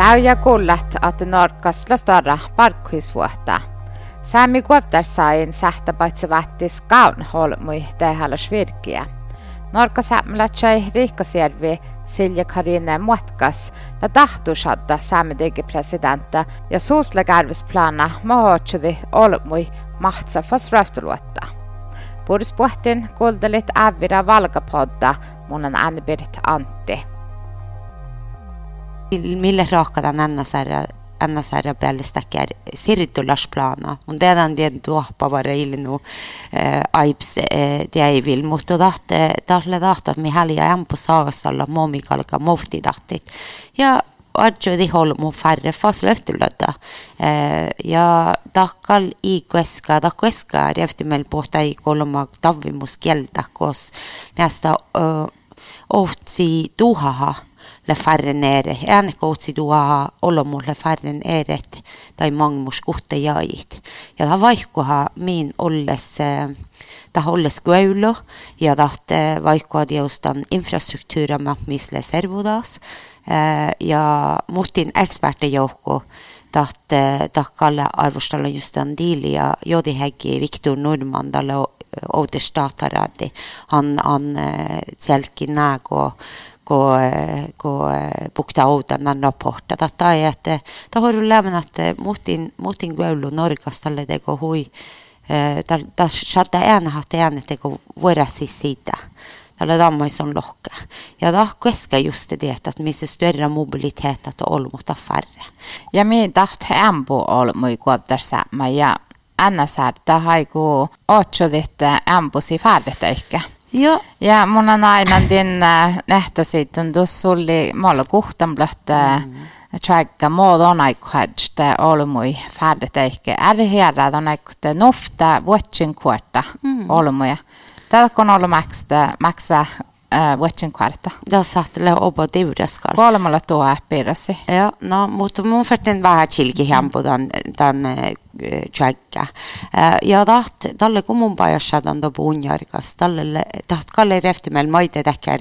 Täyjä kuullat, että norkas lastora parkkuisvuotta. Sami kuoptar sain sähtä paitsi vähtis kaun holmui tehällä virkiä. Norka sämlätsai Riikkasjärvi Silja Karine Muotkas la tahtusadda saamedegi presidenta ja suuslegärvisplana mahotsudi olmui mahtsa fasröftuluotta. Puhdas puhtin kuuldelit ävira valgapodda munan Anne-Berit Antti. Mille raakataan Anna-Sarja Anna-Sarja Bällistäkär siirtyläsplana. Mun teidän tien tuohpavara ilnu aips teivil, mutta tahte tahle tahta mi häliä ämpu saastalla momikalka mofti tahtit. Ja adjo di hol mu färre fas löftylötä. Ja takkal i kueska, ta kueska revti meil pohta i kolma tavimus kieltä, kos meistä ohtsi tuhaha leferrenere. Enekoutsidua olomu leferreneret tai mangmurs kutte jait. Ja da ha min olles eh, da holdes gaulo, ja da eh, vaikkoha diostan med mapmisle servodas, eh, ja mutin eksperte joukko, dat da kalle arvostalla justan dilia, jodi heggi Viktor Nordmann, og outer stataradi, han, han selki nägo, kun, kun pukta outan raportta. Tätä ei, että tämä on lämmön, että muhtin, muhtin kuulu Norgasta tälle teko hui. Tämä saattaa äänä hahta äänä teko vuorasi siitä. Tällä dammas on lohka. Ja tämä keska just det että missä större mobilitet att olmuta färre. Ja min taht ämpu olmui kuoptarsa ja annars här det har ju också det ämpusi färdigt ehkä. Joo. Ja mun on aina din nähtäsi tuntui sulli mulla kuhtan blötte tjäkka muodo on aikkuhädstä olmui färdigt ehkä. Är det hela on aikkuhte nofta vuotsin kuorta olmuja. Tällä kun ollut maksta maksa vuotsin kuorta. Da sattele obo diuraskal. Kolmalla tuo piirasi. Ja, no, mutta mun färten vähän chilki hempo dan, dan tjäkka. Ja taht, talle kun mun pajassa dan do punjarkas, talle taht kalle refti meil maide täkkär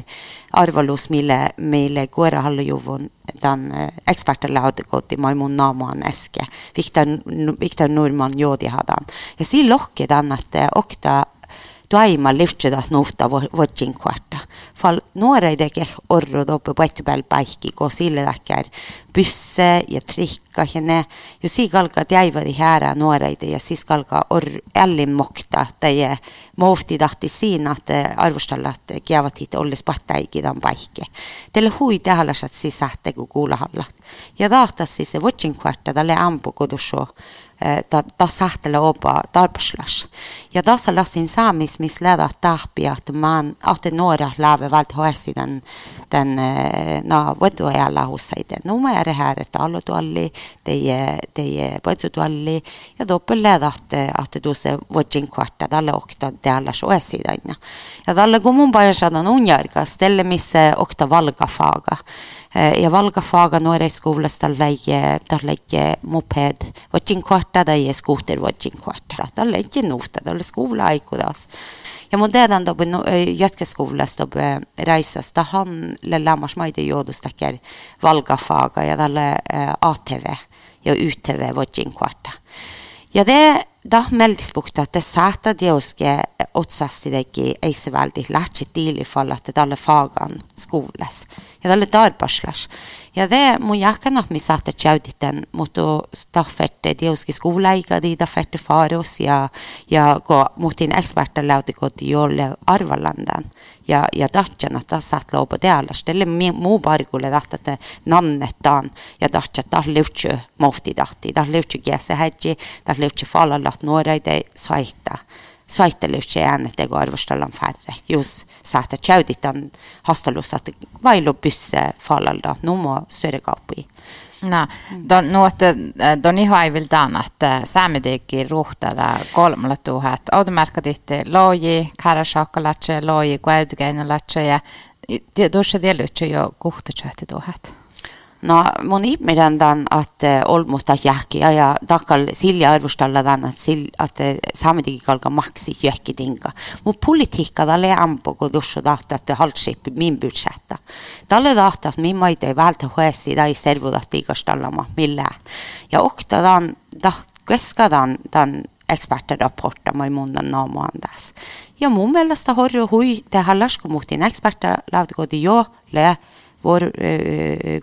arvalus, mille meille koera hallujuvun dan ekspertille hadde gått i Maimun Naman äske. Viktor, Viktor Nurman joodi hadan. Ja siinä lohki dan, että okta دايما لفتشدا نوفتا وجين كوارتا فال نورا دك أرو دو ببتبال بايكي قوسيلة دكار بسة يتريكا هنا يسي قلقا دايما دي هارا نورا دي يسيس قلقا أر ألين مكتا دي موفتي دهti siinä, että arvostellaan, että kiavat itse olisi pahtaikin tämän paikki. Tällä hui tähän siis sähtä, kun kuulahalla. Ja tahtas siis se vuotsin kvartta, tälle ampu kodossa ta, ta sähtele opa tarpaslas. Ja tässä lassin saamis, missä läda tahpia, että man, että nuora läve valt hoesi den, den na, vuotua ja lahusaiden. No mä är här ett allo tuolli, teie, teie vuotsu tuolli, ja doppel läda, että, että du se vuotsin kvarta, tälle okta täälläs hoesi den. Ja tälle kun mun paja saada unjarkas, tälle missä okta Eh, jeg valgte fagene når jeg skulle stelle, stelle moped. Vårt kvarta da jeg scooter vårt kvarta. Da legger nota, da skole ikke det Ja mun teidän eh, tobe no, jätkäskoulussa tobe reisasta han lämmas maide joodustakär valgafaga ja tälle ATV ja UTV vojin kvarta. Ja det er meldispukta säätädieuske otsasti tegi Eesti väldi lähtsi tiili fall, että talle faagan skuules ja talle tarpaslas jada mujakan at mi sata chauditen mutu staffette dioski skuleiga di da fette faros ja ja go mutin eksperter lauti go diolle arvalandan ja ja datchen att det satt låg på det alla ställe mo bara skulle detta att namnet dan. Ja datcha där lutche mofti datti där lutche gese hedge där lutche falla lat norra i det sajta äänet ego arvostellaan färre. Just saattaa tjäytitan hastelussa, että vailu pysse fallalda numo större kauppi. No, don, no, että don ihan ei viltaan, että saamedekki ruhtada kolmella tuhat. Automerkaditti loji, karasakalatse, loji, kuäytykäinälatse ja tuossa tietysti jo kuhtatsahti tuhat. no mun ihmedendan, että olmusta jähki ja takal silja arvostalladan, että, sil, että saametikin alkaa maksi jähki tinka. Mun politiikka tälle ampo, kun tuossa tahtaa, että haltsiippi min budgetta. Tälle tahtaa, että min maita ei välttä huessi tai servuta tiikastallama millään. Ja okta tämän, tämän, tämän ekspertrapporten mä munnen naamaan tässä. Ja mun mielestä horju hui, det här lärskomuttiin eksperter, lähtikö jo, lää, vor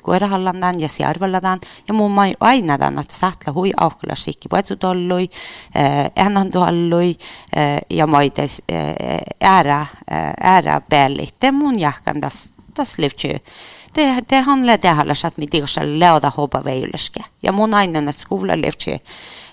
koirahallandan ja siarvalladan ja muun mai ainadan että saatla hui auhkalla sikki puetsutollui enan tuollui ja maites ära ära pellit te mun jahkan tas tas livtju det, det handlar det så att vi digga leda hoppa väjuleske ja mun aina att skola livtju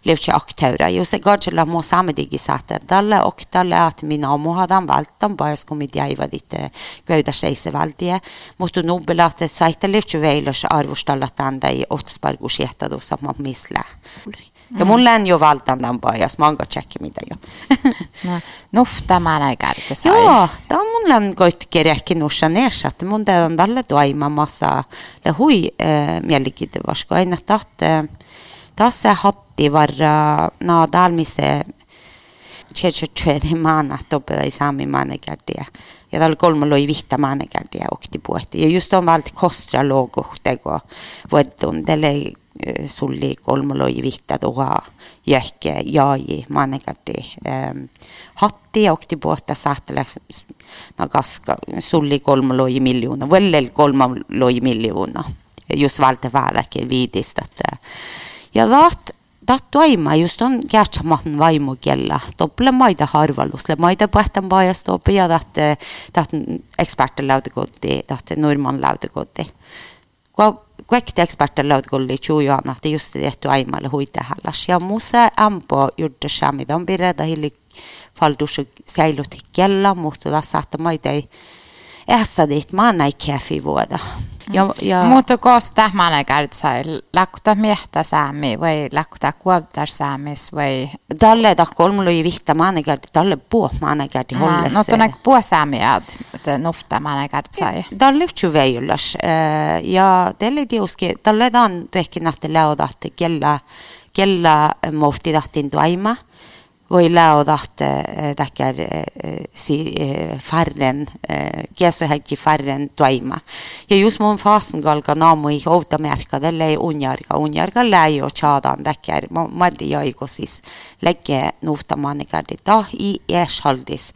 livkje aktaura. Jo se gađela mo same digisate. Dalle oktale at mina mo hadan valtan bajas komidjaiva ditte eh, gauda seise valdie. Motto nobela at eh, saite livkje veilers arvostalatanda i otspargo sjeta do samma misle. Ja mun län jo valtandan bajas, manga tjekki mitä jo. no, nufta mä näin kärkisä. Joo, tämä on mun län koittikin räkki nuussa neessä, että mun teidän tälle tuo aima massa, le hui äh, eh, mielikidevas, kun aina tahte, äh, tässä hatti varra, no täällä missä Tjeje tjuedi maana topeda sami maanekärdiä. Ja täällä kolme loi vihta maanekärdiä okti puhti. Ja just on valti kostra logohtego vuodun. Tälle sulli kolme loi vihta tuha jähke jaaji maanekärdi. Ähm, hatti okti puhta sahtele no kaska sulli kolme loi miljoona. Vällel kolme loi miljoona. Just valti vääräkin viidistä. Ja taht taht toima just on käärtsamahn vaimukiellä. Tople maida harvallusle, maida pähtän pajas topi ja taht, taht eksperten lautakotti, taht Norman lautakotti. Kaikki eksperten lautakolli tjuujoan, että just tehty aimalle huitehallas. Ja musa ampo juurde sami, on pireda hilli faldus säilytti kella, mutta tässä maida ei ässä dit, mä näin käfi vuoda. ja, mm. ja muutuko tähmane kärtsal, läkuta miehtä saami või läkuta kuoltar saamis või? talle tahku on mul oli vihta maane kärti, talle puh maane kärti holles. no ta nägi puh saami jääd, nuhta maane kärtsal. talle ühtsu veejulas äh, ja talle tiuski, talle ta on tõesti nähti läodahti, kelle, kelle muhti tahtin toima Voila og datte eh, dekker eh, si eh, færren, Jesu hegge færren dveima. Ja, just mon fasen galga namo i hovda merka, det lei unjarga, unjarga lei og tjadan dekker, maddi jaigosis, legge nofta manigardi, da i eshaldis,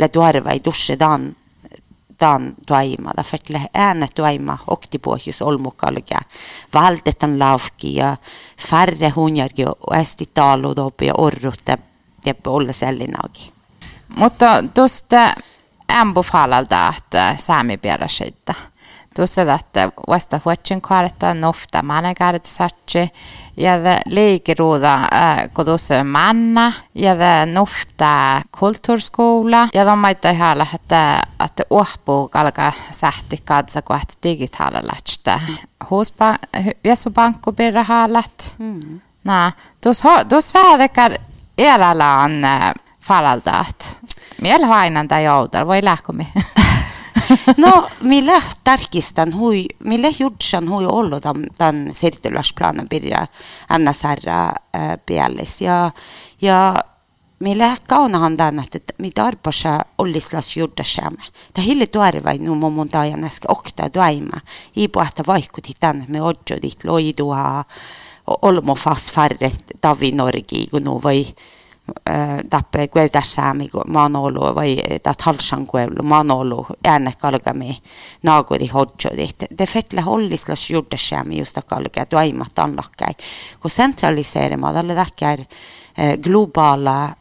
le duarva i dusje dan, dan dveima, da fertle enet dveima, okti båkjus olmokalge, valdetan lavgia, færre hunjargi og estitalo dobbi orrute, Jeppe Olle Sellinagi. Mutta tuosta ämbofalalta, että saami pieräsitä. Tuossa, että vasta vuotsin kaaretta nofta managarit satsi, ja liikeruuda, kun tuossa manna, ja nofta kulttuurskola, ja de maita ihan, että, että uhpuu kalka sähti katsa, kun että digitaalilla, Huspa, Viesupankku pirra haalat. Mm. Nää, tuossa vähäkään elällään faraldaat. Miellä hainan tai joutar, voi lähkomi. no, millä tärkistän hui, millä jutsan hui ollut tämän, tämän sertyläsplanen pirja NSR äh, pieles. Ja, ja millä kaunahan tämän, että mitä arpasa ollislas juurtasäämme. Tämä hille tuarvain nu mun tajan äsken okta tuaima. Iipu, että vaikutti tänne me odjodit loidua olmo fast färre tavi Norgi kun nu vai tappe kuevdassami manolo vai tat halsan kuevlu manolo ääne kalgami naagudi hodjodi det fetle hollislas juurdassami just kalga tuaimat anlakkai kun sentraliseerima talle täkkär Eh, globala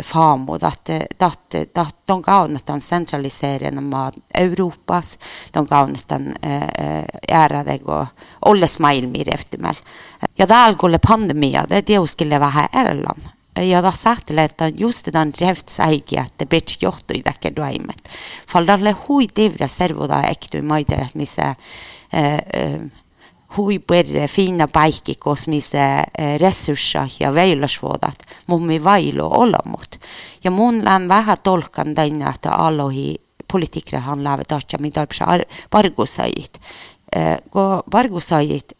framåt. Att, att, at de gav nästan centraliseringen av Europas. De gav nästan eh, eh ära og alle Olle Smailmir eftermäl. Ja, det er alkohol pandemia, det er det hun skulle være her i Irland. Ja, da satte leta just den drevts eigi at det blir gjort i dekker du heimet. Fall da le hui divra servo da ektu i møyder at misse eh, eh, perre fina paikki, kos missä resursseja ja veilasvuodat mun vailu olemut. Ja mun län vähän tolkan tänne, että alohi politiikre han läve tahtja, mitä pargusajit. kun Bargo sajit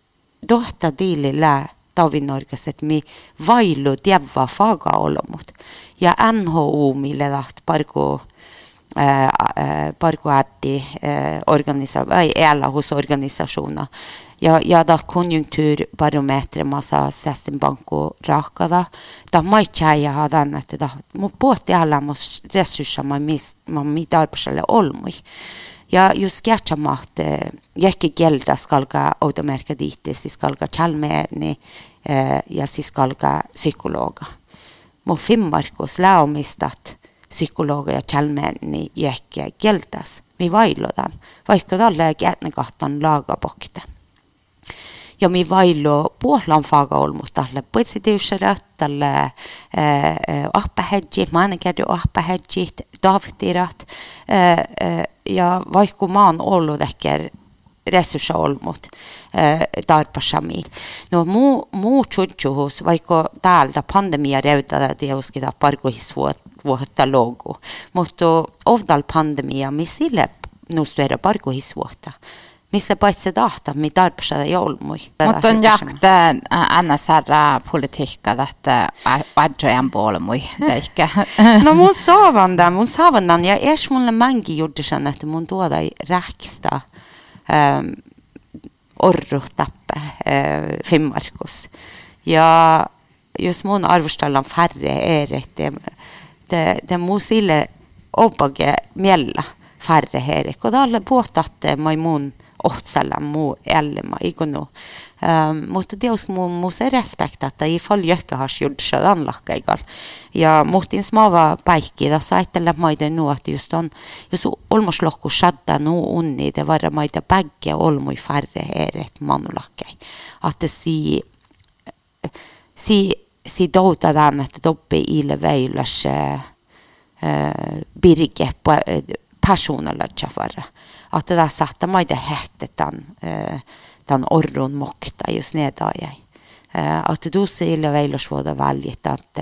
dohta diili lää Tavinorgas, että mi vailu tievä faga olomut. Ja NHU, mille taht Bargo Eh, eh, Barguaddi vai eh, ELA hos organisasjoner. Ja, ja da, konjunkturbarometeret massa Sestin Banco raka da. Da må mai tjeja ha den etter da. Må båti alla må resurser man mist, man midar på selle olmui. Ja, jos kertsamat, eh, jekki gelda skalga automerka diittisi skalga tjälmeedni eh, ja siis skalga psykologa. Må Finnmarkos läomistat, psykologa ja chalmeeni jäkki geldas. Mi vailodan, vaikka talle kätnekahtan laagapokte ja mi vailo Puolan faagaolmustalle positiivseret tälle ahpähedjit, maankädy ahpähedjit, davtirat ja vaikka mä oon ollut ehkä resursseja olmut tarpeesami. No muu, muu tjutjuhus, vaikka täältä pandemia reutada, että jouskita parkuhis vuotta logo. Mutta ovdal pandemia, misille nustuera parkuhis vuotta missä paitsi tahta, mi tarpeessa ei ollut mui. Mutta on jakta NSR politiikka, että adjojen puolella mui, no mun saavan tämän, mun saavan tämän, ja ees mulle mänki juuri sen, että mun tuoda räkstä ähm, orru tappe äh, Finnmarkus. Ja jos mun arvostellaan färre er, että det, det Mosile oppbake mjella færre her. Og det er alle båtatte eh, maimun åtsella mo elma igonu. Um, eh, måtte det hos må se respekt at det i fall jøkke har skjort sjødan lakka igal. Ja, mot in smava beiki da sa et saitella maida no at just on just olmo slokko shadda no onni det varra det begge olmo færre her et manulakke. At det si eh, si sidot av dem et dobbe ile veilers eh, eh, birge på eh, personer för. Att det där satte mig det hette den, den orron mokta just nedan jag. Att då så ile veilers var det väldigt att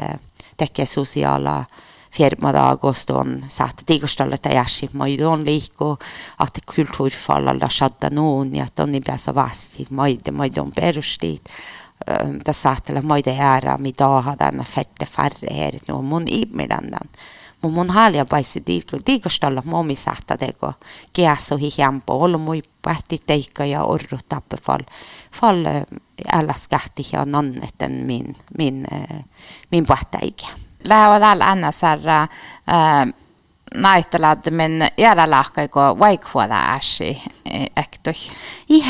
täcka sociala firmadag og stån sette digerstallet til jæsj i Maidon lik, og at kulturfall alla skjedde noen i at de ble så vest i de bedre Beruslit, perustit tässä saatella maide ära mitä hadan fette färre här nu mun imirandan mun mun halia paisi tiikko tiikostalla momi sahta teko keasso hi hiampo olo mui pähti teikka ja orru tappe fall fall älläs kähti ja nanneten min min min pähtäikä. Lähevä täällä NSR äh, naittelad min era lahkaiko vaikfuoda äsi ektoi. I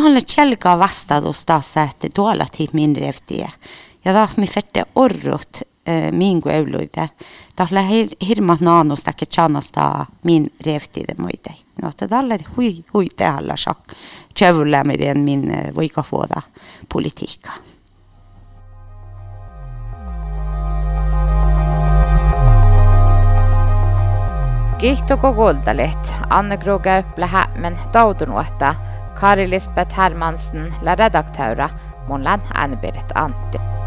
handlar cielka vasta dostassa, että tuolla min minrevtiä. Ja taas mi fette orrut eh, min guevluide. Tahle hirmat naanostakke chanasta min revtide muide. No, että tälle hui, hui täällä sak. Tjövulle med min eh, voika fuoda politiikkaa. Kihtoko kultalit, Anne grogge opplehe, men da du Hämmen, Tautun Kari Lisbeth Hermansen, la redaktører Monland Anne-Berit Anti.